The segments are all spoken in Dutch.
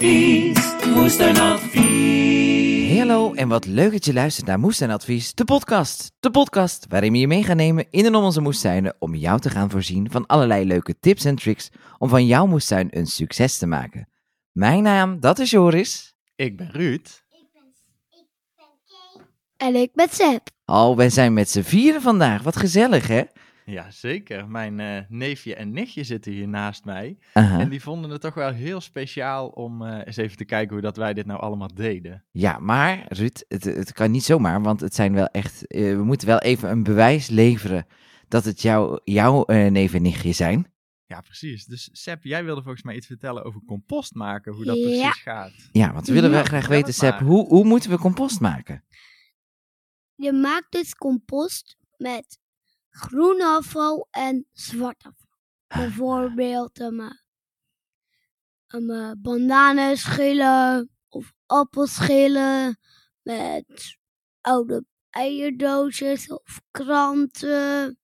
Moestuinadvies. Moestuinadvies. Hey, hallo en wat leuk dat je luistert naar Moestuinadvies, de podcast. De podcast waarin we je mee gaan nemen in en om onze moestuinen om jou te gaan voorzien van allerlei leuke tips en tricks om van jouw moestuin een succes te maken. Mijn naam, dat is Joris. Ik ben Ruud. En ik ben Seb. Oh, wij zijn met z'n vieren vandaag. Wat gezellig, hè? Ja, zeker. Mijn eh, neefje en nichtje zitten hier naast mij. En die vonden het toch wel heel speciaal om eh, eens even te kijken hoe dat wij dit nou allemaal deden. Ja, maar Ruud, het, het kan niet zomaar, want het zijn wel echt... eh, we moeten wel even een bewijs leveren dat het jou, jouw eh, neef en nichtje zijn. Ja, precies. Dus Seb, jij wilde volgens mij iets vertellen over compost maken, hoe dat Ja. precies gaat. Ja, want we willen wel graag weten, Seb, hoe, hoe moeten we compost maken? Je maakt dus compost met groen afval en zwart afval. Bijvoorbeeld um, um, uh, bananenschillen of appelschillen met oude eierdoosjes of kranten.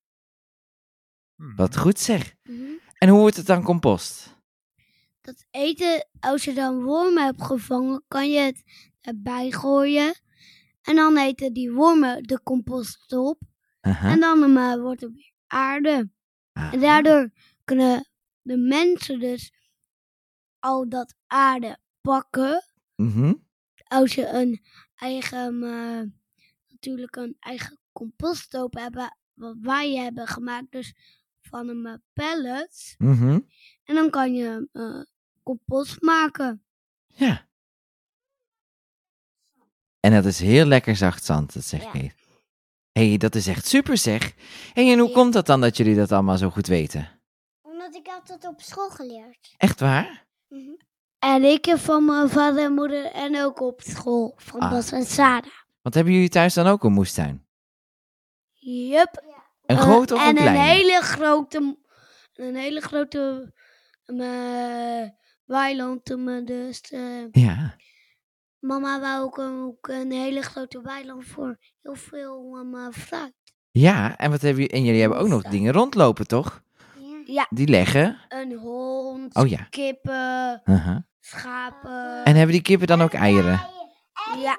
Hm. Wat goed zeg. Mhm. En hoe wordt het dan compost? Dat eten, als je dan wormen hebt gevangen, kan je het erbij gooien. En dan eten die wormen de compost op. Aha. En dan uh, wordt er weer aarde. Aha. En daardoor kunnen de mensen dus al dat aarde pakken. Mhm. Als je een eigen, eh, natuurlijk een eigen composthoop hebben, wat wij hebben gemaakt, dus van een eh, pellets. Mhm. En dan kan je compost maken. Ja. En dat is heel lekker zacht zand, dat zeg Ja. je. Hé, hey, dat is echt super zeg. Hey, en hoe Ja. komt dat dan dat jullie dat allemaal zo goed weten? Omdat ik had het op school geleerd. Echt waar? En ik heb van mijn vader en moeder en ook op school van Ah. Bas en Sarah. Want hebben jullie thuis dan ook een moestuin? Yup. Een Eh, grote of en een kleine? een hele grote, een hele grote eh, weiland. eh, Dus eh, Ja. Mama wou ook, een- ook een hele grote weiland voor heel veel eh, fruit. Ja, en, wat hebben jullie, en jullie hebben ook nog dingen rondlopen, toch? Ja, Die leggen. een hond, Oh ja. kippen, Aha. schapen. En hebben die kippen dan ook eieren? ja,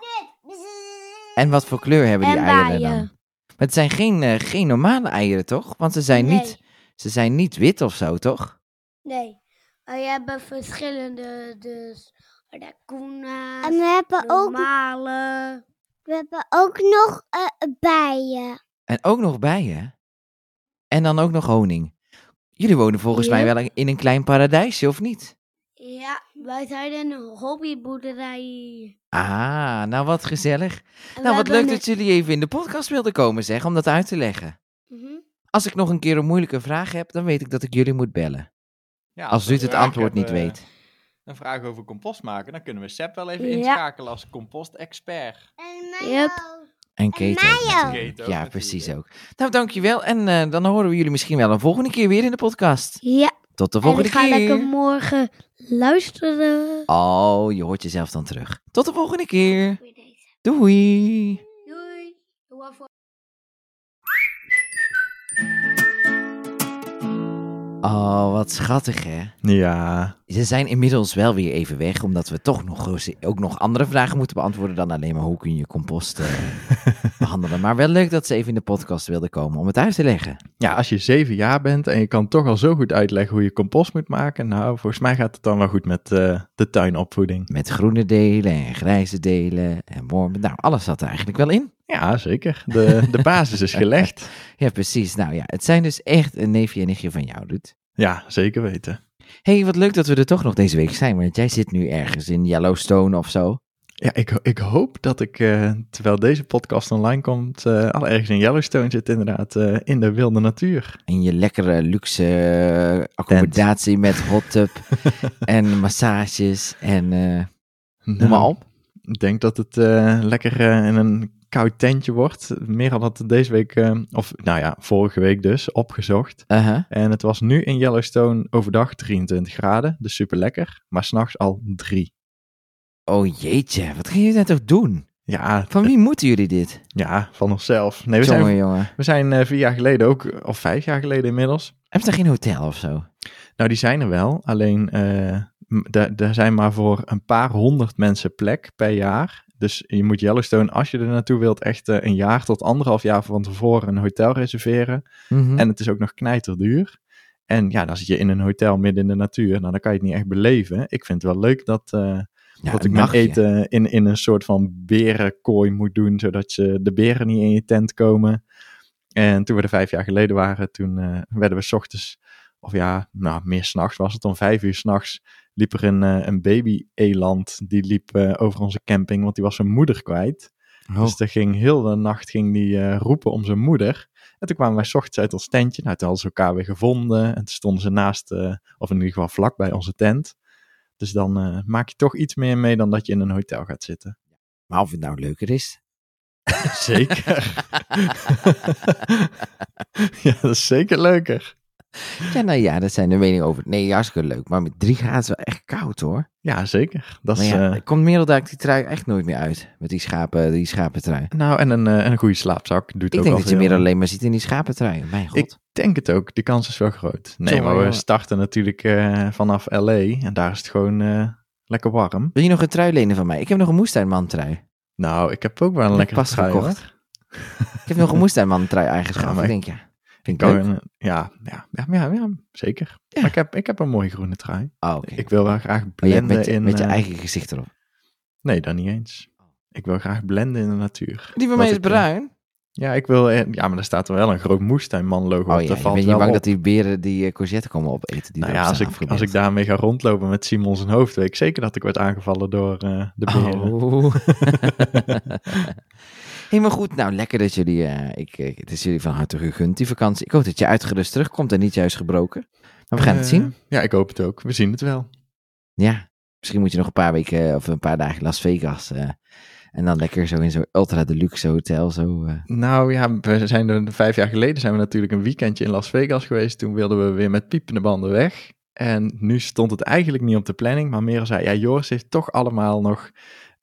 En wat voor kleur hebben die En eieren bijen. dan? Maar het zijn geen, eh, geen normale eieren, toch? Want ze zijn, Nee. niet, ze zijn niet wit of zo, toch? nee. Wij hebben verschillende, dus En we hebben ook, normale. we hebben ook nog eh, bijen. En ook nog bijen. En dan ook nog honing. Jullie wonen volgens mij wel in een klein paradijsje, of niet? Ja, wij zijn een hobbyboerderij. Ah, nou wat gezellig. En Nou, wat leuk dat jullie even in de podcast wilden komen, zeg, om dat uit te leggen. Mhm. Als ik nog een keer een moeilijke vraag heb, dan weet ik dat ik jullie moet bellen. Ja, Als Ruud het antwoord niet hebben, weet. Een vraag over compost maken, dan kunnen we Seb wel even Ja. inschakelen als compost-expert. En Yep. En ook. Kate ook Ja, natuurlijk. precies ook. Nou, dankjewel. En eh, dan horen we jullie misschien wel een volgende keer weer in de podcast. Ja, Tot de en volgende ik ga keer. lekker morgen luisteren. Oh, je hoort jezelf dan terug. Tot de volgende keer. Doei. Doei. Oh, wat schattig hè. Ja, Ze zijn inmiddels wel weer even weg, omdat we toch nog, ook nog andere vragen moeten beantwoorden dan alleen maar hoe kun je compost eh, behandelen. Maar wel leuk dat ze even in de podcast wilden komen om het uit te leggen. Ja, als je zeven jaar bent en je kan toch al zo goed uitleggen hoe je compost moet maken, nou, volgens mij gaat het dan wel goed met eh, de tuinopvoeding. Met groene delen en grijze delen en wormen. Nou, alles zat er eigenlijk wel in. Ja, zeker. De, de basis is gelegd. Ja, precies. Nou ja, het zijn dus echt een neefje en nichtje van jou, Ruud. Ja, zeker weten. hey, wat leuk dat we er toch nog deze week zijn, want jij zit nu ergens in Yellowstone of zo. Ja, ik, ik hoop dat ik, eh, terwijl deze podcast online komt, eh, al ergens in Yellowstone zit inderdaad, eh, in de wilde natuur. In je lekkere luxe accommodatie met hot tub en massages en noem maar op. Ik denk dat het lekker in een koud tentje wordt. Meer had deze week, eh, of nou ja, vorige week dus, opgezocht. En het was nu in Yellowstone overdag 23 graden, dus super lekker. Maar s'nachts al 3. Oh jeetje, wat ging je net toch doen? Ja, Van wie moeten jullie dit? ja, van onszelf. Nee, we Jongen, zijn, jongen. we zijn eh, vier jaar geleden ook, of vijf jaar geleden inmiddels. Hebben ze geen hotel of zo? Nou, die zijn er wel. Alleen, eh, daar zijn maar voor een paar honderd mensen plek per jaar. Dus je moet Yellowstone, als je er naartoe wilt, echt eh, een jaar tot anderhalf jaar van tevoren een hotel reserveren. Mhm. En het is ook nog knijterduur. En ja, dan zit je in een hotel midden in de natuur. Nou, dan kan je het niet echt beleven. Ik vind het wel leuk dat, eh, Ja, dat ik mijn eten in, in een soort van berenkooi moet doen. Zodat ze, de beren niet in je tent komen. En toen we er vijf jaar geleden waren, toen eh, werden we 's ochtends, of ja, nou, meer s'nachts was het, om vijf uur s'nachts liep er een, eh, een baby-eland. Die liep eh, over onze camping, want die was zijn moeder kwijt. Oh. Dus er ging heel de nacht ging die, eh, roepen om zijn moeder. En toen kwamen wij 's ochtends uit ons tentje. Nou, toen hadden ze elkaar weer gevonden. En toen stonden ze naast, of in ieder geval vlak bij onze tent. Dus dan maak je toch iets meer mee dan dat je in een hotel gaat zitten. Maar of het nou leuker is. Zeker. ja, dat is zeker leuker. Ja, nou ja, dat zijn de meningen over. Nee, hartstikke leuk. Maar met drie graden is wel echt koud hoor. Ja, zeker. Dat Maar is, ja, eh, komt die trui echt nooit meer uit. Met die, schapen, die schapentrui. nou, en een, en een goede slaapzak doet Ik ook denk al dat je veel. Merel alleen maar ziet in die schapentrui. Mijn god. Ik denk het ook. De kans is wel groot. Nee, maar we jongen. starten natuurlijk eh, vanaf LA. En daar is het gewoon lekker warm. Wil je nog een trui lenen van mij? Ik heb nog een moestuinman trui. Nou, ik heb ook wel een pas trui, gekocht. Ik heb nog een moestuinman trui aangeschaft. Ja, ik- denk ja. Vind ik Kan leuk. een- ja, ja, ja, ja, ja, zeker. Ja. Maar ik heb, ik heb een mooie groene trui. Oh, oké. Ik wil wel graag Oh, je blenden met, je- in... met je eh, eigen gezicht erop. Nee, dat niet eens. Ik wil graag blenden in de natuur. Die van mij is ik, eh, bruin. Ja, ik wil... eh, Ja, maar daar staat er wel een groot moestuinman logo Oh op. ja, je valt bent niet wel bang op. dat die beren die uh, courgette komen opeten. Die Nou ja, als ik, afgebeeld. als ik daarmee ga rondlopen met Simon zijn hoofd, weet ik zeker dat ik word aangevallen door eh, de beren. Oh. Helemaal goed. Nou, lekker dat jullie... eh, ik, het is jullie van harte gegund, die vakantie. Ik hoop dat je uitgerust terugkomt en niet juist gebroken. Maar we gaan het Eh, zien. Ja, ik hoop het ook. We zien het wel. Ja, misschien moet je nog een paar weken of een paar dagen Las Vegas. eh, en dan lekker zo in zo'n ultra deluxe hotel. Zo, eh. Nou ja, we zijn er vijf jaar geleden zijn we natuurlijk een weekendje in Las Vegas geweest. Toen wilden we weer met piepende banden weg. En nu stond het eigenlijk niet op de planning. Maar Merel zei, ja, Joris heeft toch allemaal nog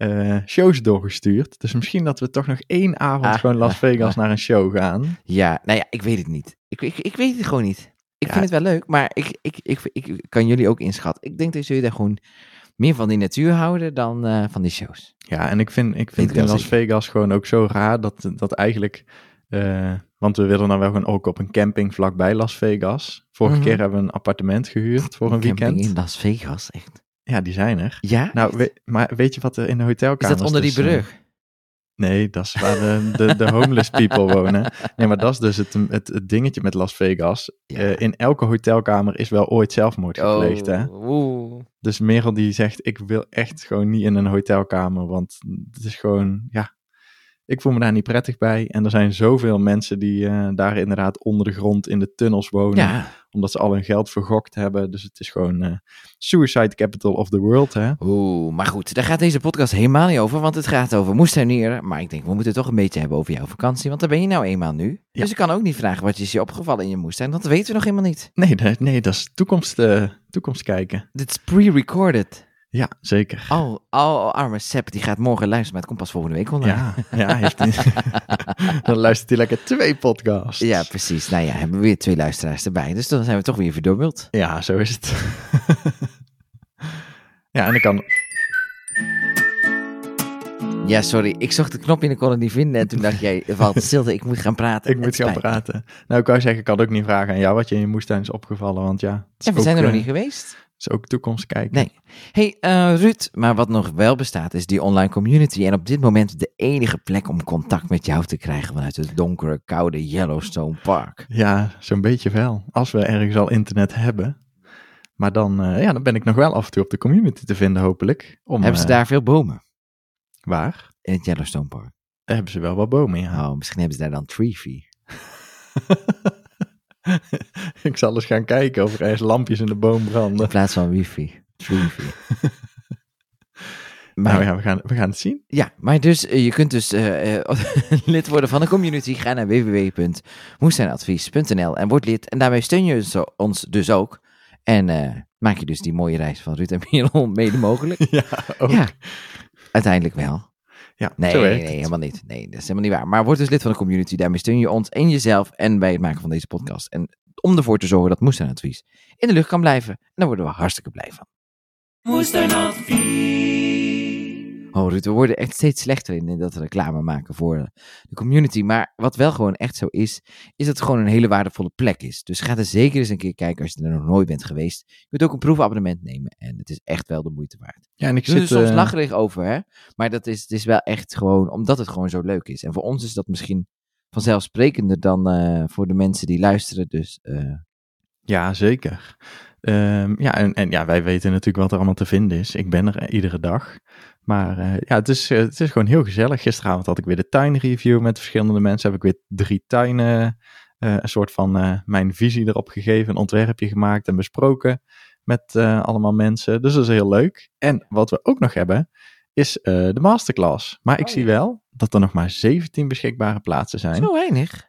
eh, shows doorgestuurd. Dus misschien dat we toch nog één avond Ah. gewoon Las Vegas naar een show gaan. Ja, nou ja, ik weet het niet. Ik, ik, ik weet het gewoon niet. Ik Ja. vind het wel leuk, maar ik, ik, ik, ik, kan jullie ook inschatten. Ik denk dat jullie daar gewoon meer van die natuur houden dan eh, van die shows. Ja, en ik vind, ik vind in Las Vegas gewoon ook zo raar dat, dat eigenlijk... eh, want we willen dan wel gewoon ook op een camping vlakbij Las Vegas. Vorige Mhm. keer hebben we een appartement gehuurd voor een Camping weekend. in Las Vegas, echt. Ja, die zijn er. Ja? Nou, we- maar weet je wat er in de is hotelkamers... dat onder die dus, brug? Nee, dat is waar de, de, de homeless people wonen. Nee, maar dat is dus het, het, het dingetje met Las Vegas. Ja. Eh, in elke hotelkamer is wel ooit zelfmoord gepleegd, hè? Oh, oeh. Dus Merel die zegt, ik wil echt gewoon niet in een hotelkamer, want het is gewoon, ja, ik voel me daar niet prettig bij. En er zijn zoveel mensen die eh, daar inderdaad onder de grond in de tunnels wonen, Ja, omdat ze al hun geld vergokt hebben. Dus het is gewoon eh, suicide capital of the world, hè? oeh. Maar goed, daar gaat deze podcast helemaal niet over, want het gaat over moestuinieren. Maar ik denk, we moeten het toch een beetje hebben over jouw vakantie, want daar ben je nou eenmaal nu. Ja. Dus ik kan ook niet vragen wat is je opgevallen in je moestuin, dat weten we nog helemaal niet. Nee, nee, dat is toekomst, eh, toekomst kijken. Dit is pre-recorded. Ja, zeker. Oh, oh, arme Sepp, die gaat morgen luisteren, maar het komt pas volgende week online. Ja, ja heeft hij, dan luistert hij lekker twee podcasts. Ja, precies. Nou ja, hebben we weer twee luisteraars erbij. Dus dan zijn we toch weer verdubbeld. Ja, zo is het. ja, en ik kan... Ja, sorry. Ik zocht de knop in en kon het niet vinden. En toen dacht jij, valt stilte, ik moet gaan praten. Ik moet gaan praten. Nou, ik wou zeggen, ik had ook niet vragen aan jou wat je in je moestuin is opgevallen, want ja, Ja, we zijn er nog eh, niet geweest. Is ook toekomst kijken. Nee. hey, eh, Ruud, maar wat nog wel bestaat is die online community. En op dit moment de enige plek om contact met jou te krijgen vanuit het donkere, koude Yellowstone Park. Ja, zo'n beetje wel. Als we ergens al internet hebben. Maar dan, eh, ja, dan ben ik nog wel af en toe op de community te vinden, hopelijk. Om, Hebben ze eh, daar veel bomen Waar? in het Yellowstone Park? Daar hebben ze wel wat bomen, ja. Oh, misschien hebben ze daar dan Treefy. ik zal eens gaan kijken of er ergens lampjes in de boom branden. In plaats van wifi. Maar, Nou ja, we gaan, we gaan het zien. Ja, maar dus, eh, je kunt dus eh, eh, lid worden van de community. Ga naar www.moestuinadvies.nl en word lid. En daarmee steun je ons dus ook. En maak je dus die mooie reis van Ruud en Merel mede mogelijk. ja, ook. Ja, uiteindelijk wel. Ja, Nee, helemaal niet. Nee, dat is helemaal niet waar. Maar word dus lid van de community. Daarmee steun je ons en jezelf en bij het maken van deze podcast. En om ervoor te zorgen dat moestuinadvies in de lucht kan blijven. En daar worden we hartstikke blij van. Moestuinadvies. Oh Ruud, we worden echt steeds slechter in, in dat reclame maken voor de community. Maar wat wel gewoon echt zo is, is dat het gewoon een hele waardevolle plek is. Dus ga er zeker eens een keer kijken als je er nog nooit bent geweest. Je kunt ook een proefabonnement nemen en het is echt wel de moeite waard. Ja, en ik doen er zit... soms eh, lacherig over, hè. Maar dat is, het is wel echt gewoon, omdat het gewoon zo leuk is. En voor ons is dat misschien vanzelfsprekender dan eh, voor de mensen die luisteren. Dus eh, Ja, zeker. Ehm, ja, en, en ja, wij weten natuurlijk wat er allemaal te vinden is. Ik ben er eh, iedere dag. Maar eh, ja, het is, eh, het is gewoon heel gezellig. Gisteravond had ik weer de tuinreview met verschillende mensen. Heb ik weer drie tuinen, een soort van mijn visie erop gegeven. Een ontwerpje gemaakt en besproken met allemaal mensen. Dus dat is heel leuk. En wat we ook nog hebben, is de masterclass. Maar ik Oh, zie ja. wel dat er nog maar 17 beschikbare plaatsen zijn. zo weinig.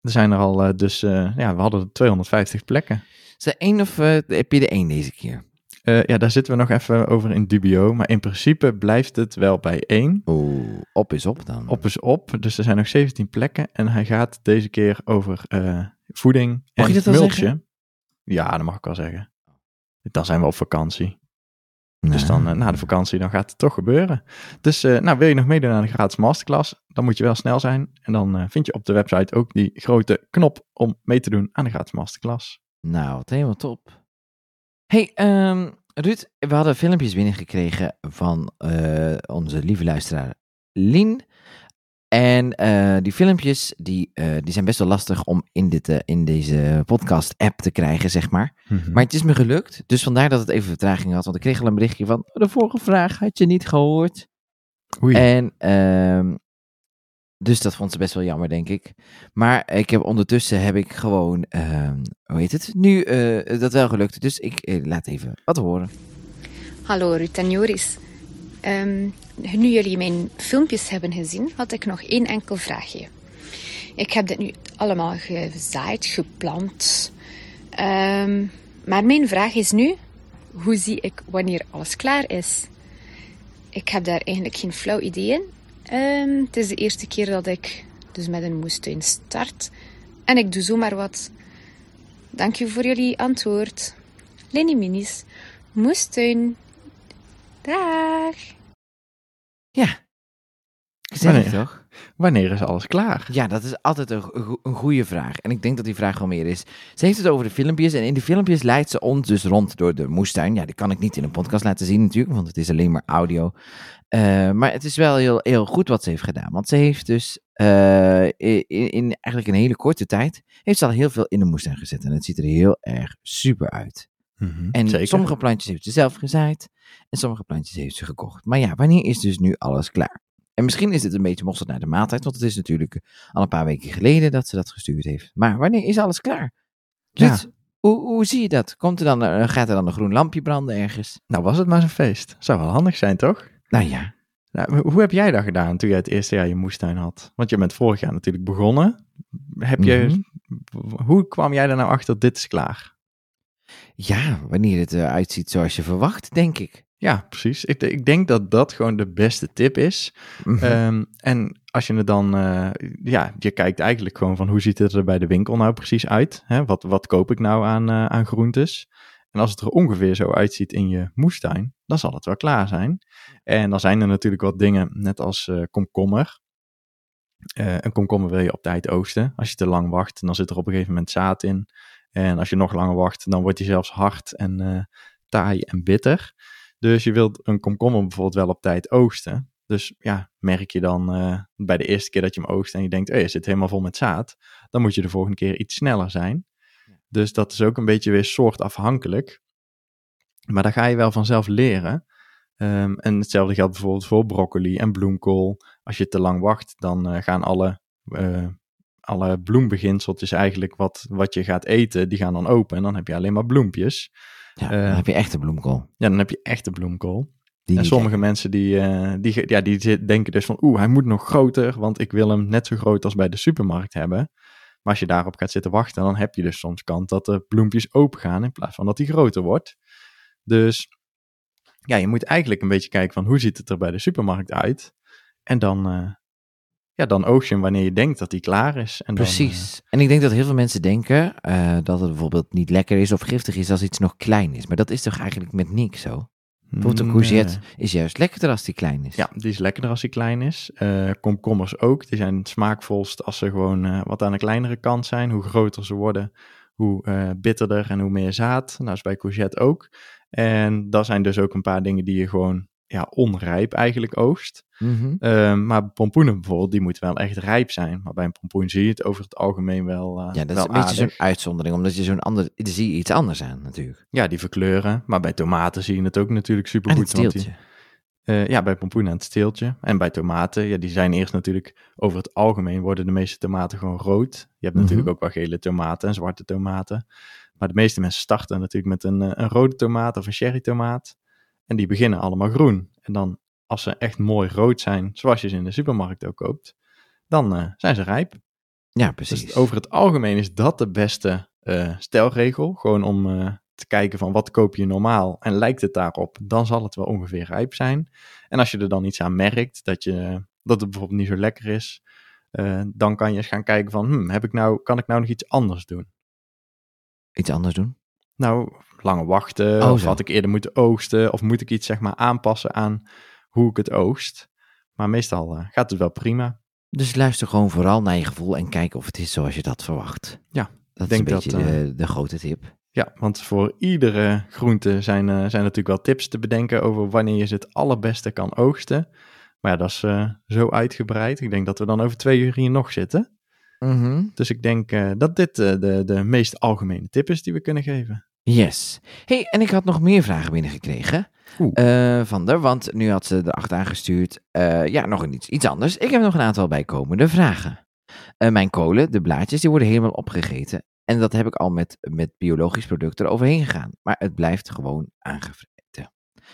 Er zijn er al, dus ja, we hadden 250 plekken. Is er één of eh, heb je er één deze keer? Eh, ja, daar zitten we nog even over in dubio. Maar in principe blijft het wel bij één. Oeh, op is op dan. Op is op. Dus er zijn nog 17 plekken. En hij gaat deze keer over eh, voeding Mag en je dat multje. zeggen? Ja, dat mag ik wel zeggen. Dan zijn we op vakantie. Dus dan na de vakantie dan gaat het toch gebeuren. Dus nou, wil je nog meedoen aan de gratis masterclass? Dan moet je wel snel zijn. En dan vind je op de website ook die grote knop om mee te doen aan de gratis masterclass. Nou, wat helemaal top. hey, ehm, Ruud, we hadden filmpjes binnengekregen van eh, onze lieve luisteraar Lien. En eh, die filmpjes, die, eh, die zijn best wel lastig om in, dit, in deze podcast-app te krijgen, zeg maar. Maar het is me gelukt, dus vandaar dat het even vertraging had. Want ik kreeg al een berichtje van, "Oh, de vorige vraag had je niet gehoord. Oei. En ehm, dus dat vond ze best wel jammer, denk ik. Maar ik heb ondertussen heb ik gewoon, ehm, hoe heet het, nu eh, dat wel gelukt. Dus ik eh, laat even wat horen. Hallo Ruud en Joris. Ehm, nu jullie mijn filmpjes hebben gezien, had ik nog één enkel vraagje. Ik heb dit nu allemaal gezaaid, geplant. Ehm, maar mijn vraag is nu, hoe zie ik wanneer alles klaar is? Ik heb daar eigenlijk geen flauw idee in. Ehm, het is de eerste keer dat ik dus met een moestuin start. En ik doe zomaar wat. Dank u voor jullie antwoord. Lenny Minis, moestuin. Dag. Ja, Wanneer? toch? Wanneer is alles klaar? Ja, dat is altijd een, go- een goede vraag. En ik denk dat die vraag wel meer is. Ze heeft het over de filmpjes. En in de filmpjes leidt ze ons dus rond door de moestuin. Ja, die kan ik niet in een podcast laten zien natuurlijk, want het is alleen maar audio. Eh, maar het is wel heel, heel goed wat ze heeft gedaan. Want ze heeft dus eh, in, in eigenlijk een hele korte tijd... heeft ze al heel veel in de moestuin gezet. En het ziet er heel erg super uit. Mhm, En Zeker. sommige plantjes heeft ze zelf gezaaid. En sommige plantjes heeft ze gekocht. Maar ja, wanneer is dus nu alles klaar? En misschien is het een beetje mosterd naar de maaltijd. Want het is natuurlijk al een paar weken geleden dat ze dat gestuurd heeft. Maar wanneer is alles klaar? Ja. Ruud, hoe, hoe zie je dat? Komt er dan, eh, gaat er dan een groen lampje branden ergens? Nou, was het maar zo'n feest. Zou wel handig zijn, toch? Nou ja, Nou, hoe heb jij dat gedaan toen jij het eerste jaar je moestuin had? Want je bent vorig jaar natuurlijk begonnen. Heb je, Mhm. Hoe kwam jij er nou achter, dit is klaar? ja, wanneer het eruit ziet zoals je verwacht, denk ik. Ja, precies. Ik, ik denk dat dat gewoon de beste tip is. Mhm. Ehm, en als je het dan, eh, ja, je kijkt eigenlijk gewoon van hoe ziet het er bij de winkel nou precies uit? Hè? Wat, wat koop ik nou aan, eh, aan groentes? En als het er ongeveer zo uitziet in je moestuin, dan zal het wel klaar zijn. En dan zijn er natuurlijk wat dingen, net als eh, komkommer. Een komkommer wil je op tijd oogsten. Als je te lang wacht, dan zit er op een gegeven moment zaad in. En als je nog langer wacht, dan wordt hij zelfs hard en taai en bitter. Dus je wilt een komkommer bijvoorbeeld wel op tijd oogsten. Dus ja, merk je dan eh, bij de eerste keer dat je hem oogst en je denkt, oh, je zit helemaal vol met zaad. Dan moet je de volgende keer iets sneller zijn. Dus dat is ook een beetje weer soortafhankelijk. Maar daar ga je wel vanzelf leren. Ehm, en hetzelfde geldt bijvoorbeeld voor broccoli en bloemkool. Als je te lang wacht, dan eh, gaan alle, eh, alle bloembeginseltjes eigenlijk wat, wat je gaat eten, die gaan dan open. En dan heb je alleen maar bloempjes. ja, eh, dan heb je echt een bloemkool. Ja, dan heb je echte bloemkool. Die En sommige mensen die, eh, die, ja, die denken dus van, oeh, hij moet nog groter, want ik wil hem net zo groot als bij de supermarkt hebben. Maar als je daarop gaat zitten wachten, dan heb je dus soms kans dat de bloempjes open gaan in plaats van dat hij groter wordt. Dus ja, je moet eigenlijk een beetje kijken van hoe ziet het er bij de supermarkt uit. en dan, eh, ja, dan hem wanneer je denkt dat hij klaar is. En dan, Precies. En ik denk dat heel veel mensen denken eh, dat het bijvoorbeeld niet lekker is of giftig is als iets nog klein is. Maar dat is toch eigenlijk met niks zo? eh, Bijvoorbeeld een nee. courgette is juist lekkerder als die klein is. Ja, die is lekkerder als hij klein is. Eh, komkommers ook. Die zijn het smaakvolst als ze gewoon eh, wat aan de kleinere kant zijn. Hoe groter ze worden, hoe eh, bitterder en hoe meer zaad. Nou, is bij courgette ook. En dat zijn dus ook een paar dingen die je gewoon ja, onrijp eigenlijk oogst. Mhm. Eh, maar pompoenen bijvoorbeeld, die moeten wel echt rijp zijn. Maar bij een pompoen zie je het over het algemeen wel uh, Ja, dat is een beetje zo'n uitzondering, omdat je zo'n ander, zie je iets anders aan natuurlijk. Ja, die verkleuren. Maar bij tomaten zie je het ook natuurlijk super En goed. het steeltje. Eh, ja, bij pompoen aan het steeltje. En bij tomaten, ja, die zijn eerst natuurlijk, over het algemeen worden de meeste tomaten gewoon rood. Je hebt natuurlijk Mhm. ook wel gele tomaten en zwarte tomaten. Maar de meeste mensen starten natuurlijk met een, eh, een rode tomaat of een cherry tomaat. En die beginnen allemaal groen. En dan, als ze echt mooi rood zijn, zoals je ze in de supermarkt ook koopt, dan eh, zijn ze rijp. Ja, precies. Dus over het algemeen is dat de beste eh, stelregel. Gewoon om eh, te kijken van wat koop je normaal en lijkt het daarop, dan zal het wel ongeveer rijp zijn. En als je er dan iets aan merkt, dat, je, dat het bijvoorbeeld niet zo lekker is, dan kan je eens gaan kijken van, hmm, heb ik nou, kan ik nou nog iets anders doen? Iets anders doen. Nou, langer wachten, Oh, of had ik eerder moeten oogsten, of moet ik iets zeg maar aanpassen aan hoe ik het oogst. Maar meestal eh, gaat het wel prima. Dus luister gewoon vooral naar je gevoel en kijk of het is zoals je dat verwacht. Ja, dat denk is een beetje dat, de, de grote tip. Ja, want voor iedere groente zijn, eh, zijn natuurlijk wel tips te bedenken over wanneer je ze het allerbeste kan oogsten. Maar ja, dat is eh, zo uitgebreid. Ik denk dat we dan over twee uur hier nog zitten. Dus ik denk eh, dat dit eh, de, de meest algemene tip is die we kunnen geven. Yes. hey, en ik had nog meer vragen binnengekregen. Eh van der, want nu had ze erachter aangestuurd. eh, ja, nog iets, iets anders. Ik heb nog een aantal bijkomende vragen. Eh, mijn kolen, de blaadjes, die worden helemaal opgegeten. En dat heb ik al met, met biologisch product eroverheen gegaan. Maar het blijft gewoon aangevreten.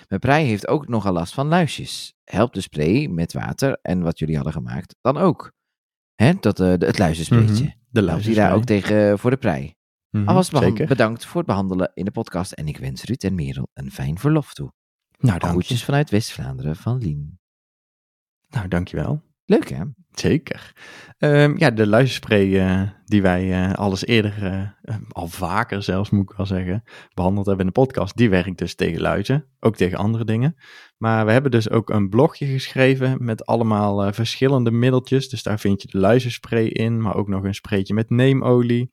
Mijn prei heeft ook nogal last van luisjes. Helpt de spray met water en wat jullie hadden gemaakt dan ook? Hè, dat, het luizenspreetje. Mhm, De Helpt die daar ook tegen voor de prei? Mhm, Alvast bedankt voor het behandelen in de podcast. En ik wens Ruud en Merel een fijn verlof toe. Nou, dank je. Groetjes vanuit West-Vlaanderen van Lien. Nou, dankjewel. Leuk hè? Zeker. Ehm, ja, de luizenspray eh, die wij eh alles eerder, eh, eh, al vaker zelfs moet ik wel zeggen, behandeld hebben in de podcast, die werkt dus tegen luizen, ook tegen andere dingen. Maar we hebben dus ook een blogje geschreven met allemaal verschillende middeltjes. Dus daar vind je de luizenspray in, maar ook nog een spraytje met neemolie.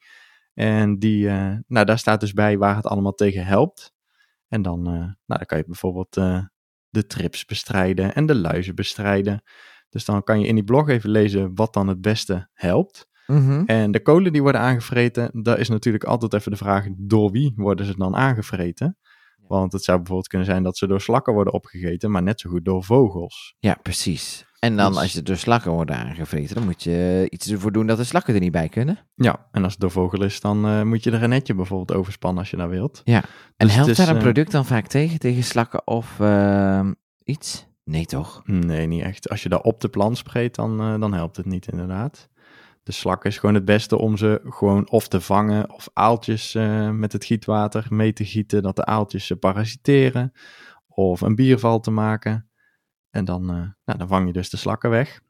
En die, eh, nou, daar staat dus bij waar het allemaal tegen helpt. En dan, eh, nou, dan kan je bijvoorbeeld eh, de trips bestrijden en de luizen bestrijden. Dus dan kan je in die blog even lezen wat dan het beste helpt. En de kolen die worden aangevreten, daar is natuurlijk altijd even de vraag, door wie worden ze dan aangevreten? Want het zou bijvoorbeeld kunnen zijn dat ze door slakken worden opgegeten, maar net zo goed door vogels. Ja, precies. En dan Dus- als je door slakken wordt aangevreten, dan moet je iets ervoor doen dat de slakken er niet bij kunnen. Ja, en als het door vogel is, dan eh, moet je er een netje bijvoorbeeld overspannen als je dat wilt. En Dus helpt is, daar een eh, product dan vaak tegen? Tegen slakken of ehm, iets? Nee toch? Nee, niet echt. Als je dat op de plant spreekt, dan, eh, dan helpt het niet inderdaad. De slak is gewoon het beste om ze gewoon of te vangen of aaltjes eh, met het gietwater mee te gieten, dat de aaltjes ze parasiteren. Of een bierval te maken. En dan, eh, nou, dan vang je dus de slakken weg.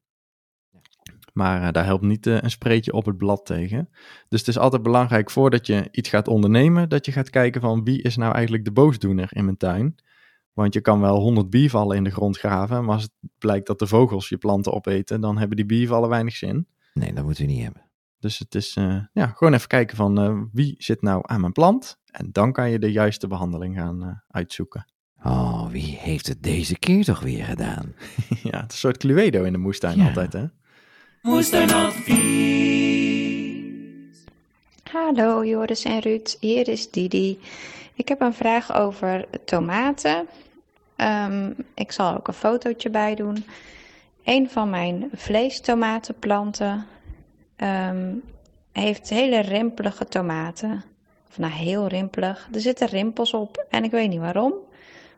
Maar eh, daar helpt niet een spreetje op het blad tegen. Dus het is altijd belangrijk voordat je iets gaat ondernemen, dat je gaat kijken van wie is nou eigenlijk de boosdoener in mijn tuin. Want je kan wel honderd biervallen in de grond graven, maar als het blijkt dat de vogels je planten opeten, dan hebben die biervallen weinig zin. Nee, dat moeten we niet hebben. Dus het is eh, ja, gewoon even kijken van eh, wie zit nou aan mijn plant. En dan kan je de juiste behandeling gaan eh, uitzoeken. Oh, wie heeft het deze keer toch weer gedaan? ja, het is een soort Cluedo in de moestuin Ja. altijd hè. Moestuinadvies. Hallo Joris en Ruud, hier is Didi. Ik heb een vraag over tomaten. Ehm, ik zal er ook een fotootje bij doen. Een van mijn vleestomatenplanten ehm, heeft hele rimpelige tomaten. Of nou, heel rimpelig. Er zitten rimpels op en ik weet niet waarom.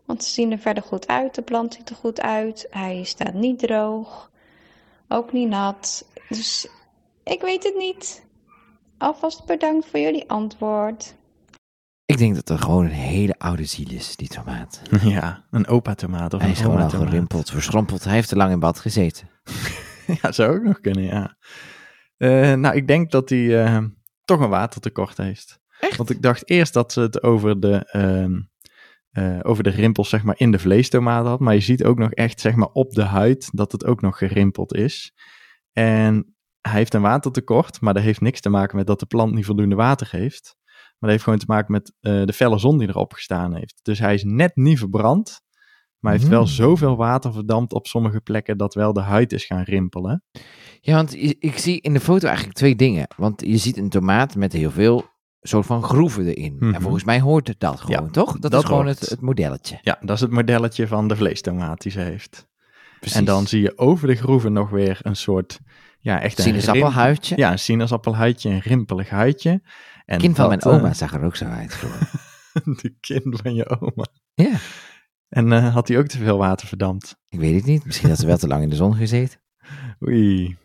Want ze zien er verder goed uit. De plant ziet er goed uit. Hij staat niet droog. Ook niet nat. Dus ik weet het niet. Alvast bedankt voor jullie antwoord. Ik denk dat het gewoon een hele oude ziel is, die tomaat. Ja, een opa-tomaat of Hij een is gewoon al gerimpeld, verschrompeld. Hij heeft te lang in bad gezeten. Ja, zou ook nog kunnen, ja. Eh, nou, ik denk dat hij eh, toch een watertekort heeft. Echt? Want ik dacht eerst dat ze het over de, ehm, eh, over de rimpels zeg maar, in de vleestomaat had. Maar je ziet ook nog echt zeg maar, op de huid dat het ook nog gerimpeld is. En hij heeft een watertekort, maar dat heeft niks te maken met dat de plant niet voldoende water heeft. Maar dat heeft gewoon te maken met eh, de felle zon die erop gestaan heeft. Dus hij is net niet verbrand. Maar hij heeft wel Mm. zoveel water verdampt op sommige plekken dat wel de huid is gaan rimpelen. Ja, want ik zie in de foto eigenlijk twee dingen. Want je ziet een tomaat met heel veel soort van groeven erin. Mhm. En volgens mij hoort dat gewoon, Ja, toch? Dat, dat is gewoon het, het modelletje. Ja, dat is het modelletje van de vleestomaat die ze heeft. Precies. En dan zie je over de groeven nog weer een soort, ja, echt een sinaasappelhuidje. Ja, een sinaasappelhuidje, een rimpelig huidje. En kind van dat, mijn eh, oma zag er ook zo uit. vroeger. de kind van je oma. ja, En eh, had hij ook te veel water verdampt? ik weet het niet. Misschien had ze wel te lang in de zon gezeten. Oei.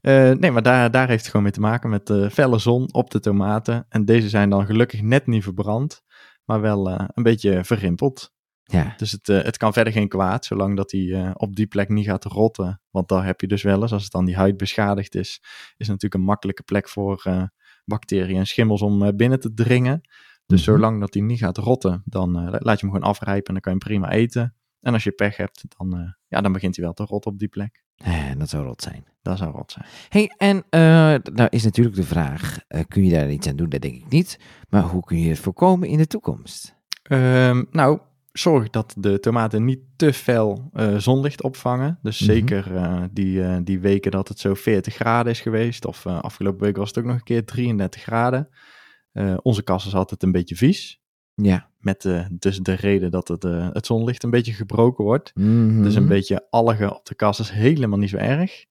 Eh, nee, maar daar, daar heeft het gewoon mee te maken met de felle zon op de tomaten. En deze zijn dan gelukkig net niet verbrand, maar wel eh, een beetje verrimpeld. Ja, Dus het, eh, het kan verder geen kwaad, zolang dat hij eh, op die plek niet gaat rotten. Want daar heb je dus wel eens, als het dan die huid beschadigd is, is natuurlijk een makkelijke plek voor eh, bacteriën en schimmels om binnen te dringen. Dus Mhm. zolang dat hij niet gaat rotten, dan laat je hem gewoon afrijpen en dan kan je hem prima eten. En als je pech hebt, dan, ja, dan begint hij wel te rotten op die plek. eh, dat zou rot zijn. Dat zou rot zijn. hey, en eh nou is natuurlijk de vraag, kun je daar iets aan doen? Dat denk ik niet. Maar hoe kun je het voorkomen in de toekomst? Ehm, nou, zorg dat de tomaten niet te fel eh, zonlicht opvangen. Dus Mhm. zeker eh, die, eh, die weken dat het zo 40 graden is geweest. Of afgelopen week was het ook nog een keer 33 graden. Onze kas is altijd een beetje vies. Ja. Met dus de reden dat het, het zonlicht een beetje gebroken wordt. Mhm. Dus een beetje algen op de kas is helemaal niet zo erg.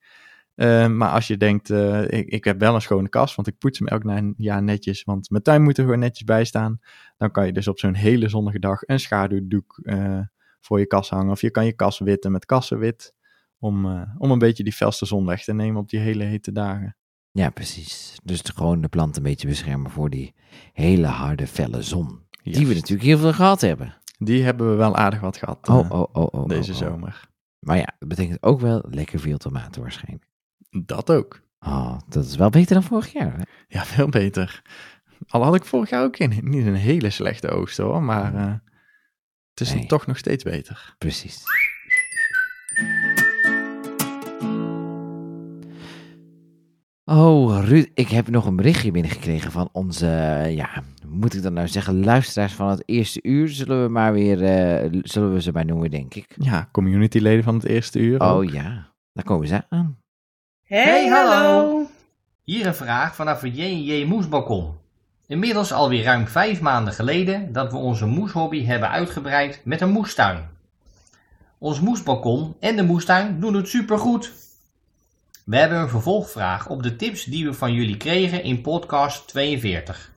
Eh, maar als je denkt, eh, ik, ik heb wel een schone kas, want ik poets hem elk jaar netjes, want mijn tuin moet er gewoon netjes bij staan. Dan kan je dus op zo'n hele zonnige dag een schaduwdoek eh, voor je kas hangen. Of je kan je kas witten met kassenwit, om, eh, om een beetje die felste zon weg te nemen op die hele hete dagen. Ja, precies. Dus gewoon de plant een beetje beschermen voor die hele harde, felle zon. Die we natuurlijk heel veel gehad hebben. Die hebben we wel aardig wat gehad eh, Oh, oh, oh, oh. deze oh, oh. zomer. Maar ja, dat betekent ook wel lekker veel tomaten waarschijnlijk. Dat ook. Oh, dat is wel beter dan vorig jaar. Hè? Ja, veel beter. Al had ik vorig jaar ook een, niet een hele slechte oogst hoor, maar eh, het is toch nog steeds beter. Precies. Oh, Ruud, ik heb nog een berichtje binnengekregen van onze, eh, ja, moet ik dat nou zeggen, luisteraars van het eerste uur. Zullen we maar weer, eh, zullen we ze bij noemen, denk ik. Ja, communityleden van het eerste uur. ook. Oh ja, daar komen ze aan. Hey, hallo! Hier een vraag vanaf het J&J Moesbalkon. Inmiddels alweer ruim vijf maanden geleden dat we onze moeshobby hebben uitgebreid met een moestuin. Ons moesbalkon en de moestuin doen het supergoed. We hebben een vervolgvraag op de tips die we van jullie kregen in podcast 42.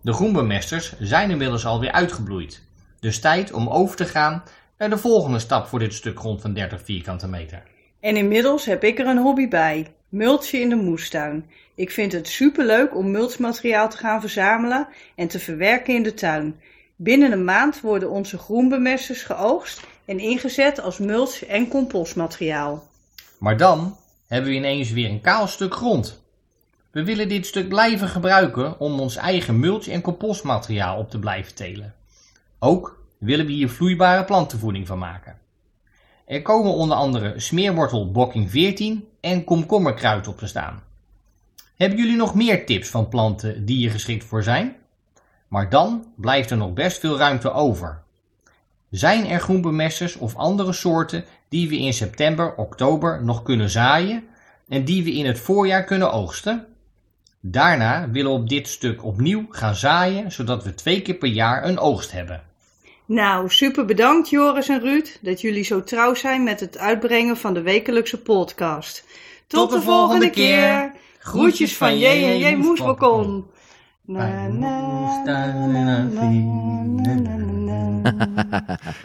De groenbemesters zijn inmiddels alweer uitgebloeid. Dus tijd om over te gaan naar de volgende stap voor dit stuk grond van 30 vierkante meter. En inmiddels heb ik er een hobby bij: mulchen in de moestuin. Ik vind het superleuk om mulchmateriaal te gaan verzamelen en te verwerken in de tuin. Binnen een maand worden onze groenbemesters geoogst en ingezet als mulch- en compostmateriaal. Maar dan hebben we ineens weer een kaal stuk grond. We willen dit stuk blijven gebruiken om ons eigen mulch- en compostmateriaal op te blijven telen. Ook willen we hier vloeibare plantenvoeding van maken. Er komen onder andere smeerwortel bokking 14 en komkommerkruid op te staan. Hebben jullie nog meer tips van planten die hier geschikt voor zijn? Maar dan blijft er nog best veel ruimte over. Zijn er groenbemesters of andere soorten die we in september, oktober nog kunnen zaaien en die we in het voorjaar kunnen oogsten? Daarna willen we op dit stuk opnieuw gaan zaaien, zodat we twee keer per jaar een oogst hebben. Nou, super bedankt Joris en Ruud dat jullie zo trouw zijn met het uitbrengen van de wekelijkse podcast. Tot, de, volgende keer. Groetjes van J&J Moesbalkon. Na, na, na, na, na, na, na, na.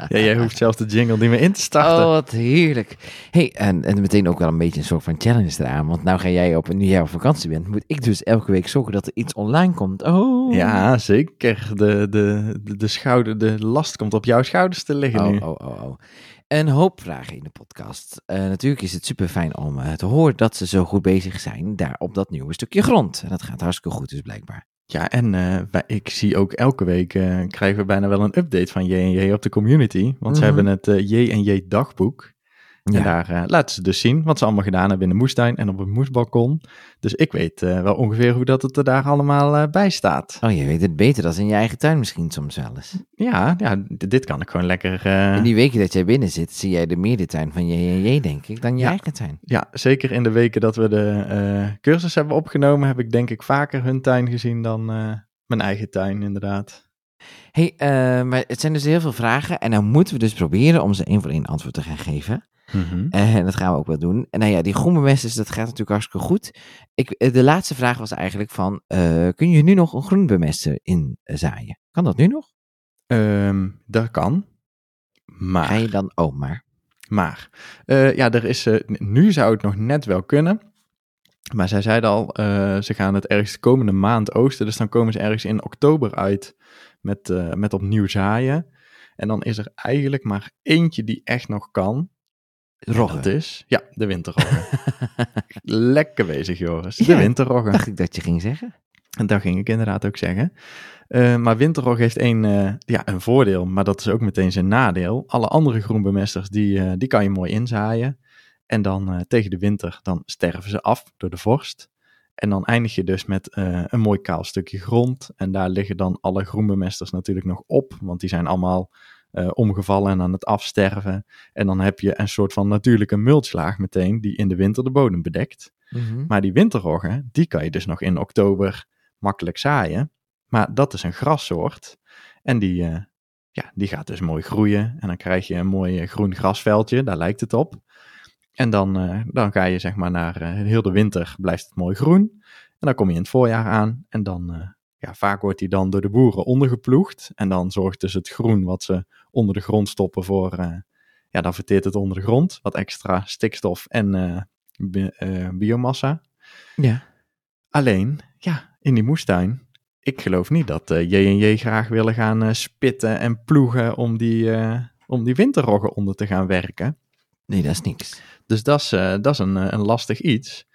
Ja, jij hoeft zelfs de jingle niet meer in te starten. Oh, wat heerlijk. hey, en, en meteen ook wel een beetje een soort van challenge eraan. Want nou ga jij op, nu jij op vakantie bent, moet ik dus elke week zorgen dat er iets online komt. Oh. Ja, zeker. De, de, de, de, schouder, de last komt op jouw schouders te liggen nu. Oh, oh, oh, oh. Een hoop vragen in de podcast. Eh, natuurlijk is het super fijn om eh, te horen dat ze zo goed bezig zijn daar op dat nieuwe stukje grond. En dat gaat hartstikke goed dus blijkbaar. Ja, en eh, wij- ik zie ook elke week eh, krijgen we bijna wel een update van J&J op de community. Want ze Mhm. hebben het eh, J&J dagboek. Ja. En daar eh, laten ze dus zien wat ze allemaal gedaan hebben in de moestuin en op het moesbalkon. Dus ik weet eh, wel ongeveer hoe dat het er daar allemaal eh, bij staat. Oh, je weet het beter dan in je eigen tuin misschien soms wel eens. Ja, ja dit kan ik gewoon lekker... In die weken dat jij binnen zit, zie jij de meerdertuin van JJ, denk ik, dan je Ja. eigen tuin. Ja, zeker in de weken dat we de cursus hebben opgenomen, heb ik denk ik vaker hun tuin gezien dan mijn eigen tuin, inderdaad. hey, maar het zijn dus heel veel vragen en dan moeten we dus proberen om ze één voor één antwoord te gaan geven. En dat gaan we ook wel doen. En nou ja, die groenbemesters, dat gaat natuurlijk hartstikke goed. Ik, eh, de laatste vraag was eigenlijk van, eh, kun je nu nog een groenbemester inzaaien? Kan dat nu nog? Ehm, dat kan. Maar, Ga je dan, oh maar. maar eh, ja, er is, nu zou het nog net wel kunnen. Maar zij zeiden al, ze gaan het ergens de komende maand oosten. Dus dan komen ze ergens in oktober uit met, met opnieuw zaaien. En dan is er eigenlijk maar eentje die echt nog kan. Roggen. Dat is, ja, de winterroggen. Lekker bezig, Joris. De Ja, winterroggen. Dacht ik dat je ging zeggen. En dat ging ik inderdaad ook zeggen. Eh, maar winterrog heeft één, eh, ja, een voordeel, maar dat is ook meteen zijn nadeel. Alle andere groenbemesters, die, eh, die kan je mooi inzaaien. En dan tegen de winter, dan sterven ze af door de vorst. En dan eindig je dus met een mooi kaal stukje grond. En daar liggen dan alle groenbemesters natuurlijk nog op, want die zijn allemaal eh, omgevallen en aan het afsterven. En dan heb je een soort van natuurlijke mulchlaag meteen, die in de winter de bodem bedekt. Maar die winterroggen, die kan je dus nog in oktober makkelijk zaaien. Maar dat is een grassoort. En die, eh, ja, die gaat dus mooi groeien. En dan krijg je een mooi eh, groen grasveldje, daar lijkt het op. En dan, dan ga je zeg maar naar heel de winter blijft het mooi groen. En dan kom je in het voorjaar aan. En dan, ja, vaak wordt die dan door de boeren ondergeploegd. En dan zorgt dus het groen wat ze onder de grond stoppen voor, eh, ja, dan verteert het onder de grond. Wat extra stikstof en eh, bi- eh, biomassa. Ja. Alleen, ja, in die moestuin, ik geloof niet dat J&J graag willen gaan spitten en ploegen om die, om die winterroggen onder te gaan werken. Nee, dat is niks. Dus dat is, dat is een, een lastig iets.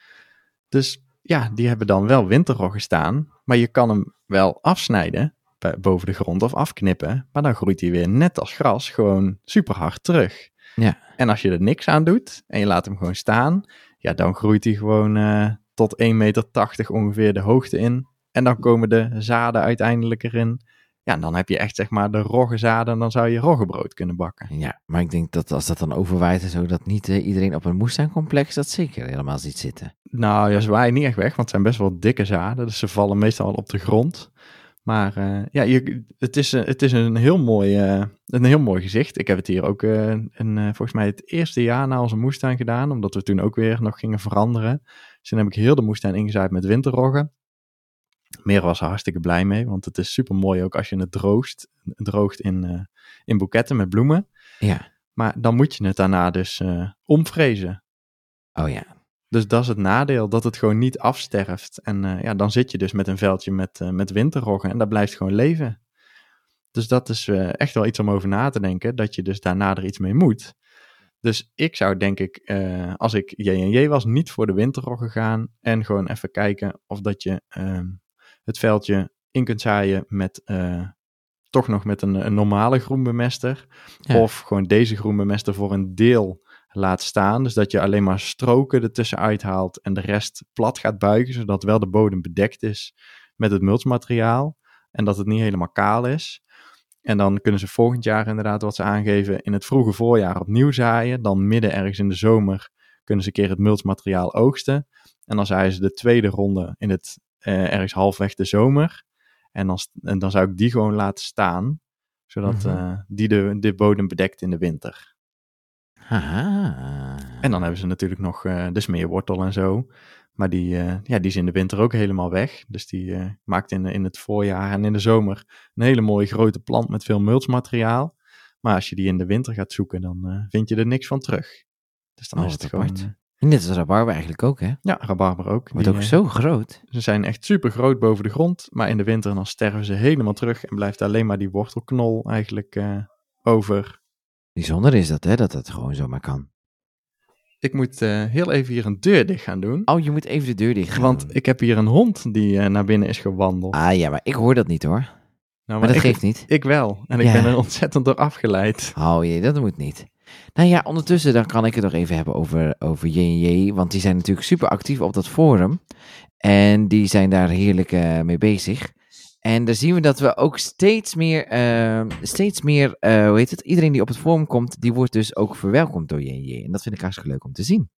Dus ja, die hebben dan wel winterroggen staan, maar je kan hem wel afsnijden boven de grond of afknippen, maar dan groeit hij weer net als gras gewoon super hard terug. Ja. En als je er niks aan doet en je laat hem gewoon staan, ja, dan groeit hij gewoon eh, tot 1,80 meter ongeveer de hoogte in. En dan komen de zaden uiteindelijk erin. Ja, en dan heb je echt zeg maar de roggenzaden en dan zou je roggebrood kunnen bakken. Ja, maar ik denk dat als dat dan overwaait en zo, dat niet eh, iedereen op een moestuincomplex dat zeker helemaal ziet zitten. Nou, ja, ze waaien niet echt weg, want het zijn best wel dikke zaden. Dus ze vallen meestal al op de grond. Maar eh, ja, je, het, is, eh, het is een heel, mooi, een heel mooi gezicht. Ik heb het hier ook eh, een, volgens mij het eerste jaar na onze moestuin gedaan. Omdat we toen ook weer nog gingen veranderen. Dus toen heb ik heel de moestuin ingezaaid met winterroggen. Meer was er hartstikke blij mee, want het is super mooi ook als je het droogt, droogt in, eh, in boeketten met bloemen. Ja. Maar dan moet je het daarna dus eh omvrezen. Oh ja. Dus dat is het nadeel, dat het gewoon niet afsterft. En eh, ja, dan zit je dus met een veldje met, met winterroggen en dat blijft gewoon leven. Dus dat is echt wel iets om over na te denken, dat je dus daarna er iets mee moet. Dus ik zou denk ik, als ik J&J was, niet voor de winterroggen gaan en gewoon even kijken of dat je ehm, het veldje in kunt zaaien met, eh, toch nog met een, een normale groenbemester. Ja. Of gewoon deze groenbemester voor een deel laat staan. Dus dat je alleen maar stroken ertussen uithaalt en de rest plat gaat buigen, zodat wel de bodem bedekt is met het mulchmateriaal en dat het niet helemaal kaal is. En dan kunnen ze volgend jaar inderdaad wat ze aangeven in het vroege voorjaar opnieuw zaaien. Dan midden ergens in de zomer kunnen ze een keer het mulchmateriaal oogsten. En dan zaaien ze de tweede ronde in het eh, ergens halfweg de zomer. En dan, st- en dan zou ik die gewoon laten staan, zodat Mhm. eh, die de, de bodem bedekt in de winter. Haha. En dan hebben ze natuurlijk nog eh, de smeerwortel en zo. Maar die, ja, die is in de winter ook helemaal weg. Dus die maakt in, in het voorjaar en in de zomer een hele mooie grote plant met veel mulchmateriaal. Maar als je die in de winter gaat zoeken, dan vind je er niks van terug. Dus dan Oh, is het apart. Net als rabarber eigenlijk ook, hè? ja, rabarber ook. Wordt ook eh, zo groot. Ze zijn echt super groot boven de grond, maar in de winter dan sterven ze helemaal terug en blijft alleen maar die wortelknol eigenlijk eh, over. Bijzonder is dat, hè? Dat dat gewoon zomaar kan. Ik moet eh, heel even hier een deur dicht gaan doen, Oh, je moet even de deur dicht gaan. want ik heb hier een hond die naar binnen is gewandeld. Ah ja, maar ik hoor dat niet hoor. nou, Maar dat ik, geeft niet. ik wel, en ik ben er ontzettend door afgeleid. Oh jee, dat moet niet. Nou ja, ondertussen dan kan ik het nog even hebben over, over J&J, want die zijn natuurlijk super actief op dat forum. En die zijn daar heerlijk eh, mee bezig. En daar zien we dat we ook steeds meer, eh, steeds meer, eh, hoe heet het, iedereen die op het forum komt, die wordt dus ook verwelkomd door J&J. En dat vind ik hartstikke leuk om te zien.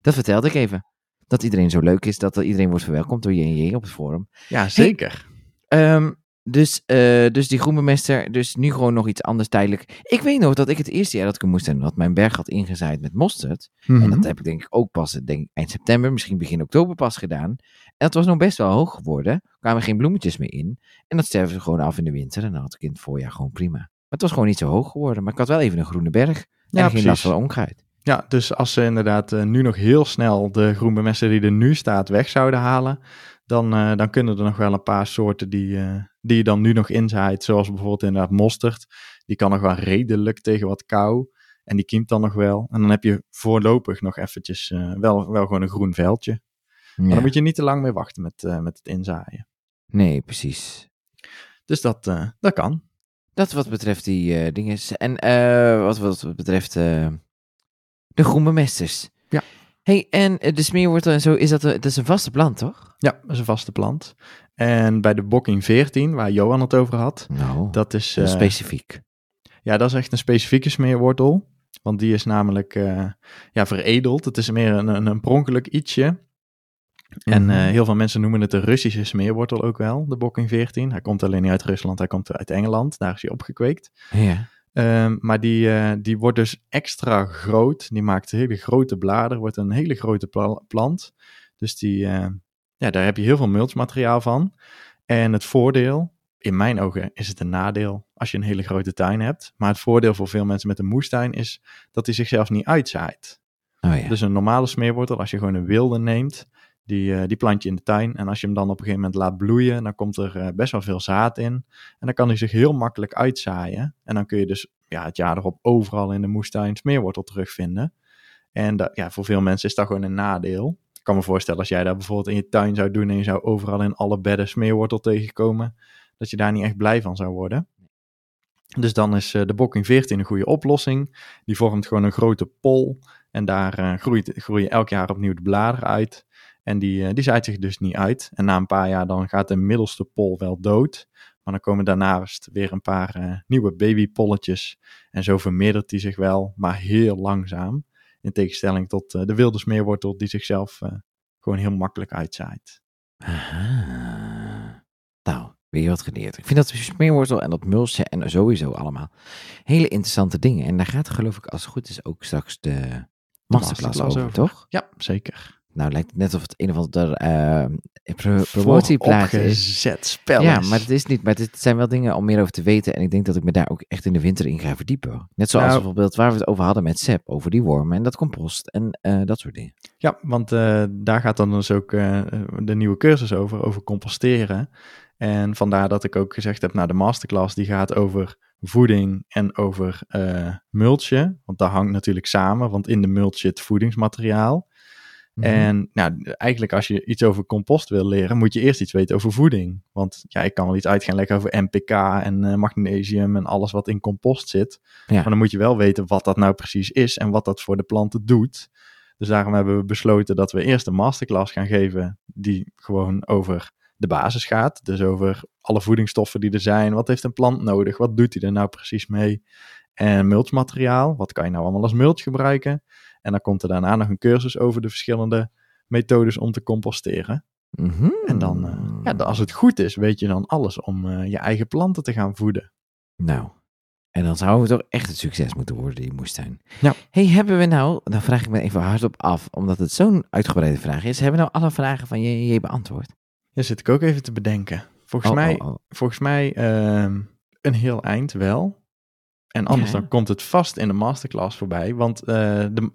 Dat vertelde ik even. Dat iedereen zo leuk is, dat er iedereen wordt verwelkomd door J&J op het forum. Ja, zeker. Ehm, dus, eh, dus die groenbemester, dus nu gewoon nog iets anders tijdelijk. Ik weet nog dat ik het eerste jaar dat ik moest doen, had mijn berg had ingezaaid met mosterd. En Mhm. dat heb ik denk ik ook pas denk, ik, eind september, misschien begin oktober pas gedaan. En dat was nog best wel hoog geworden. Er kwamen geen bloemetjes meer in. En dat sterven ze gewoon af in de winter. En dan had ik in het voorjaar gewoon prima. Maar het was gewoon niet zo hoog geworden. Maar ik had wel even een groene berg. En Ja, geen last van onkruid. Ja, dus als ze inderdaad eh, nu nog heel snel de groenbemester die er nu staat weg zouden halen, dan, eh, dan kunnen er nog wel een paar soorten die, eh, die je dan nu nog inzaait. Zoals bijvoorbeeld inderdaad mosterd. Die kan nog wel redelijk tegen wat kou. En die kiemt dan nog wel. En dan heb je voorlopig nog eventjes eh, wel, wel gewoon een groen veldje. Maar dan moet je niet te lang mee wachten met, met het inzaaien. Nee, precies. Dus dat, dat kan. Dat wat betreft die dingen. En wat, wat betreft de groenbemesters. Ja. Hey, en eh, de smeerwortel en zo, is dat, dat is een vaste plant, toch? Ja, dat is een vaste plant. En bij de bokking 14, waar Johan het over had, Nou, dat is... eh, specifiek. Ja, dat is echt een specifieke smeerwortel. Want die is namelijk eh, ja, veredeld. Het is meer een, een, een pronkelijk ietsje. En Mhm. eh, heel veel mensen noemen het de Russische smeerwortel ook wel, de Bokking 14. Hij komt alleen niet uit Rusland, hij komt uit Engeland. Daar is hij opgekweekt. Ja. Ehm, maar die, eh, die wordt dus extra groot. Die maakt hele grote bladeren, wordt een hele grote pla- plant. Dus die, eh, ja, daar heb je heel veel mulchmateriaal van. En het voordeel, in mijn ogen is het een nadeel als je een hele grote tuin hebt. Maar het voordeel voor veel mensen met een moestuin is dat hij zichzelf niet uitzaait. Oh ja. Dus een normale smeerwortel, als je gewoon een wilde neemt, die, eh, die plant je in de tuin. En als je hem dan op een gegeven moment laat bloeien, dan komt er eh, best wel veel zaad in. En dan kan hij zich heel makkelijk uitzaaien. En dan kun je dus ja, het jaar erop overal in de moestuin smeerwortel terugvinden. En dat, ja, voor veel mensen is dat gewoon een nadeel. Ik kan me voorstellen als jij dat bijvoorbeeld in je tuin zou doen en je zou overal in alle bedden smeerwortel tegenkomen, dat je daar niet echt blij van zou worden. Dus dan is eh, de Bokking 14 een goede oplossing. Die vormt gewoon een grote pol en daar groeit, groeien elk jaar opnieuw de bladeren uit. En die, eh, die zaait zich dus niet uit. En na een paar jaar dan gaat de middelste pol wel dood. Maar dan komen daarnaast weer een paar eh, nieuwe babypolletjes. En zo vermeerdert die zich wel, maar heel langzaam. In tegenstelling tot eh, de wilde smeerwortel die zichzelf gewoon heel makkelijk uitzaait. Aha. Nou, weer wat geleerd. Ik vind dat smeerwortel en dat mulchen en sowieso allemaal hele interessante dingen. En daar gaat geloof ik als het goed is ook straks de masterclass, masterclass over, over. toch? Ja, zeker. Nou, lijkt het net of het een of ander eh, pro promotieplaatje is. Spel Ja, maar het is niet. Maar het zijn wel dingen om meer over te weten. En ik denk dat ik me daar ook echt in de winter in ga verdiepen. Net zoals Nou- bijvoorbeeld waar we het over hadden met Sep. Over die wormen en dat compost en eh, dat soort dingen. Ja, want eh, daar gaat dan dus ook eh, de nieuwe cursus over, over composteren. En vandaar dat ik ook gezegd heb, nou de masterclass die gaat over voeding en over eh mulchen. Want dat hangt natuurlijk samen, want in de mulch zit voedingsmateriaal. Mhm. En nou, eigenlijk als je iets over compost wil leren, moet je eerst iets weten over voeding. Want ja, ik kan wel iets uit gaan leggen over NPK en eh, magnesium en alles wat in compost zit. Ja. Maar dan moet je wel weten wat dat nou precies is en wat dat voor de planten doet. Dus daarom hebben we besloten dat we eerst een masterclass gaan geven die gewoon over de basis gaat. Dus over alle voedingsstoffen die er zijn. Wat heeft een plant nodig? Wat doet hij er nou precies mee? En mulchmateriaal. Wat kan je nou allemaal als mulch gebruiken? En dan komt er daarna nog een cursus over de verschillende methodes om te composteren. Mhm. En dan, eh, ja, als het goed is, weet je dan alles om eh, je eigen planten te gaan voeden. Nou, En dan zou het toch echt een succes moeten worden, die moestuin. Ja. hey, hebben we nou, dan vraag ik me even hardop af, omdat het zo'n uitgebreide vraag is. Hebben we nou alle vragen van JJ beantwoord? Ja, zit ik ook even te bedenken. Volgens Oh, mij, oh, oh. Volgens mij ehm, een heel eind wel. En anders Ja. dan komt het vast in de masterclass voorbij. Want eh, de,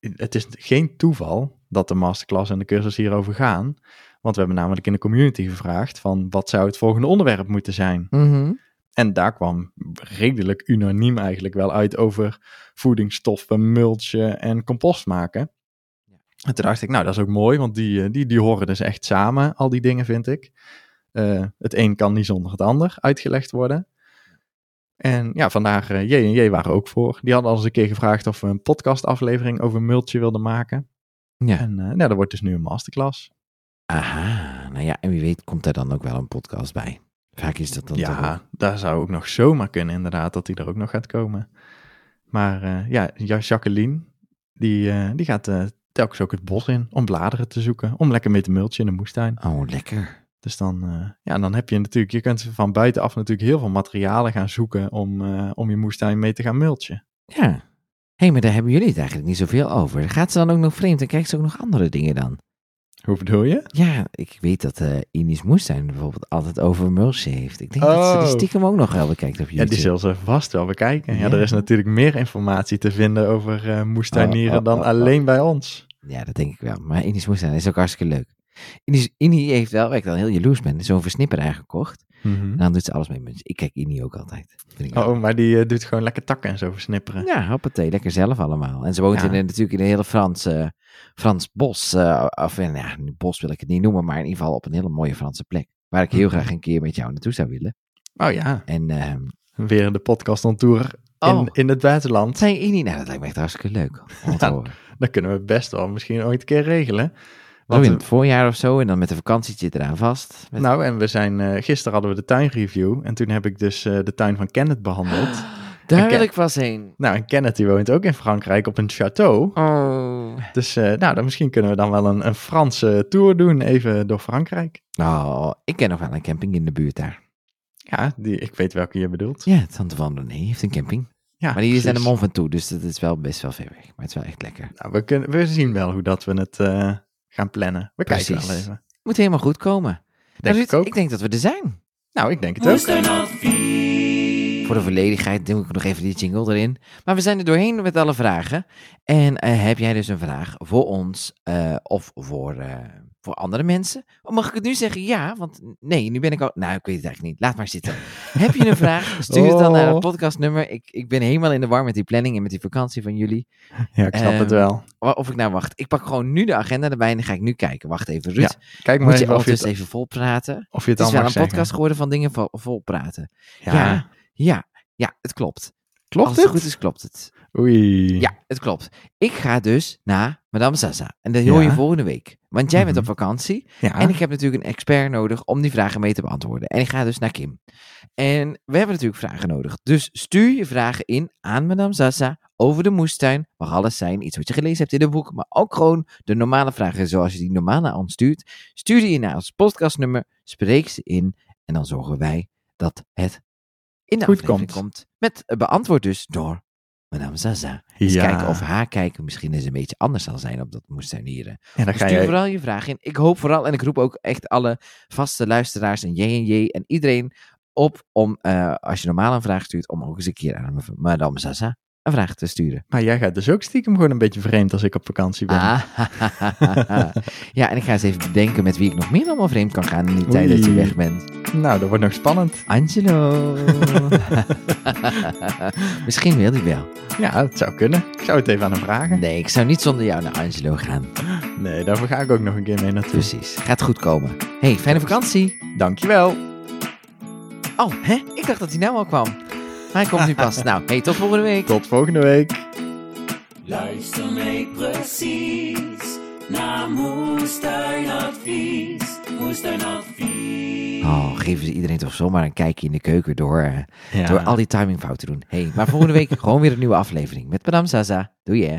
het is geen toeval dat de masterclass en de cursus hierover gaan. Want we hebben namelijk in de community gevraagd van wat zou het volgende onderwerp moeten zijn. Mhm. En daar kwam redelijk unaniem eigenlijk wel uit over voedingsstoffen, mulchen en compost maken. En toen dacht ik, nou dat is ook mooi, want die, eh, die, die horen dus echt samen, al die dingen vind ik. Eh, het een kan niet zonder het ander uitgelegd worden. En ja, vandaar eh, J en J waren ook voor. Die hadden al eens een keer gevraagd of we een podcastaflevering over multje wilden maken. Ja. En uh, ja, dat wordt dus nu een masterclass. Aha, nou ja, en wie weet komt er dan ook wel een podcast bij. Vaak is dat dan toch Ja, daar zou ook nog zomaar kunnen inderdaad, dat die er ook nog gaat komen. Maar eh, ja, Ja- Jacqueline, die, eh, die gaat eh, telkens ook het bos in om bladeren te zoeken. Om lekker mee te mulchen in de moestuin. Oh, lekker. Dus dan, eh, ja, dan heb je natuurlijk, je kunt van buitenaf natuurlijk heel veel materialen gaan zoeken om, eh, om je moestuin mee te gaan mulchen. Ja. Hé, hey, maar daar hebben jullie het eigenlijk niet zoveel over. Gaat ze dan ook nog vreemd en kijkt ze ook nog andere dingen dan? Hoe bedoel je? Ja, ik weet dat Ines Moestuin bijvoorbeeld altijd over mulchen heeft. Ik denk dat ze die Oh. stiekem ook nog wel bekijkt op Ja, YouTube. die zullen ze vast wel bekijken. Ja, Ja. er is natuurlijk meer informatie te vinden over moestuinieren Oh, oh, dan alleen bij ons. Ja, dat denk ik wel. Maar Ines Moestuin is ook hartstikke leuk. Ini heeft wel, waar ik dan heel jaloers ben, zo'n versnipperaar gekocht. En dan doet ze alles mee. Ik kijk Ini ook altijd. Vind ik wel- Oh, maar die eh, doet gewoon lekker takken en zo versnipperen. Ja, hoppatee, lekker zelf allemaal. En ze woont Ja. in, natuurlijk in een hele Franse, Frans bos. eh, of in, ja, bos wil ik het niet noemen, maar in ieder geval op een hele mooie Franse plek. Waar ik heel Mhm. graag een keer met jou naartoe zou willen. Oh ja, En ehm weer de podcast on tour Oh. in, in het buitenland. zei Ini, nou dat lijkt me echt hartstikke leuk om te Ja. horen. Dat kunnen we best wel misschien ooit een keer regelen. Zo Want, in het voorjaar of zo en dan met een vakantietje eraan vast. Met... nou, en we zijn, eh, gisteren hadden we de tuinreview. En toen heb ik dus eh, de tuin van Kenneth behandeld. Daar en wil Ken- ik heen. Nou, en Kenneth die woont ook in Frankrijk op een château. Oh. Dus eh, nou, dan misschien kunnen we dan wel een, een Franse tour doen, even door Frankrijk. Oh, ik ken nog wel een camping in de buurt daar. Ja, die, ik weet welke je bedoelt. Ja, Tante van René heeft een camping. Ja, maar die is aan de mond van toe, dus dat is wel best wel ver weg. Maar het is wel echt lekker. Nou, we, kunnen, we zien wel hoe dat we het gaan plannen. We kijken Precies. wel even. Moet helemaal goed komen. Denk Nou, ik ook. ik denk dat we er zijn. Nou, ik denk het ook. Voor de volledigheid doe ik nog even die jingle erin. Maar we zijn er doorheen met alle vragen. En eh, heb jij dus een vraag voor ons eh, of voor, eh, voor andere mensen? Of mag ik het nu zeggen? Ja, want nee, nu ben ik al... Nou, ik weet het eigenlijk niet. Laat maar zitten. heb je een vraag? Stuur het dan naar het Oh. podcastnummer. Ik, ik ben helemaal in de war met die planning en met die vakantie van jullie. Ja, ik snap het Ehm, wel. Of ik nou wacht. Ik pak gewoon nu de agenda erbij en dan ga ik nu kijken. Wacht even, Ruud. Ja, Kijk maar Moet je even je, het, even vol praten? of je het Het is wel een zeggen. podcast geworden van dingen vol, vol praten. Ja, Ja, ja, ja, het klopt. Klopt Als het? het goed is, klopt het. Oei. Ja, het klopt. Ik ga dus naar Madame Sasa. En dat hoor je Ja. volgende week. Want jij bent Mhm. op vakantie. Ja. En ik heb natuurlijk een expert nodig om die vragen mee te beantwoorden. En ik ga dus naar Kim. En we hebben natuurlijk vragen nodig. Dus stuur je vragen in aan Madame Sasa over de moestuin. Mag alles zijn, iets wat je gelezen hebt in een boek. Maar ook gewoon de normale vragen zoals je die normaal naar ons stuurt. Stuur die in naar ons podcastnummer. Spreek ze in. En dan zorgen wij dat het in de Goed aflevering komt. komt. Met eh, beantwoord dus door Madame Zaza. Eens Ja. kijken of haar kijken misschien eens een beetje anders zal zijn op dat moestuinieren. En dan Dus ga stuur je... vooral je vraag in. Ik hoop vooral, en ik roep ook echt alle vaste luisteraars en J&J en iedereen op om, eh, als je normaal een vraag stuurt, om ook eens een keer aan Madame Zaza een vraag te sturen. Maar jij gaat dus ook stiekem gewoon een beetje vreemd als ik op vakantie ben. Ah, ja, en ik ga eens even bedenken met wie ik nog meer allemaal vreemd kan gaan in die tijd dat je weg bent. Nou, dat wordt nog spannend. Angelo. Misschien wil hij wel. Ja, dat zou kunnen. Ik zou het even aan hem vragen. Nee, ik zou niet zonder jou naar Angelo gaan. Nee, daarvoor ga ik ook nog een keer mee naartoe. Precies. Gaat goed komen. hey, fijne vakantie. Dankjewel. Oh, hè? Ik dacht dat hij nou al kwam. Maar hij komt nu pas. Nou, hey, tot volgende week. Tot volgende week. Luister mee precies naar Moestuinadvies. Moestuinadvies. Oh, geven ze iedereen toch zomaar een kijkje in de keuken door, eh, Ja. door al die timingfouten te doen. hey, maar volgende week gewoon weer een nieuwe aflevering met Madame Zaza. Doei hè.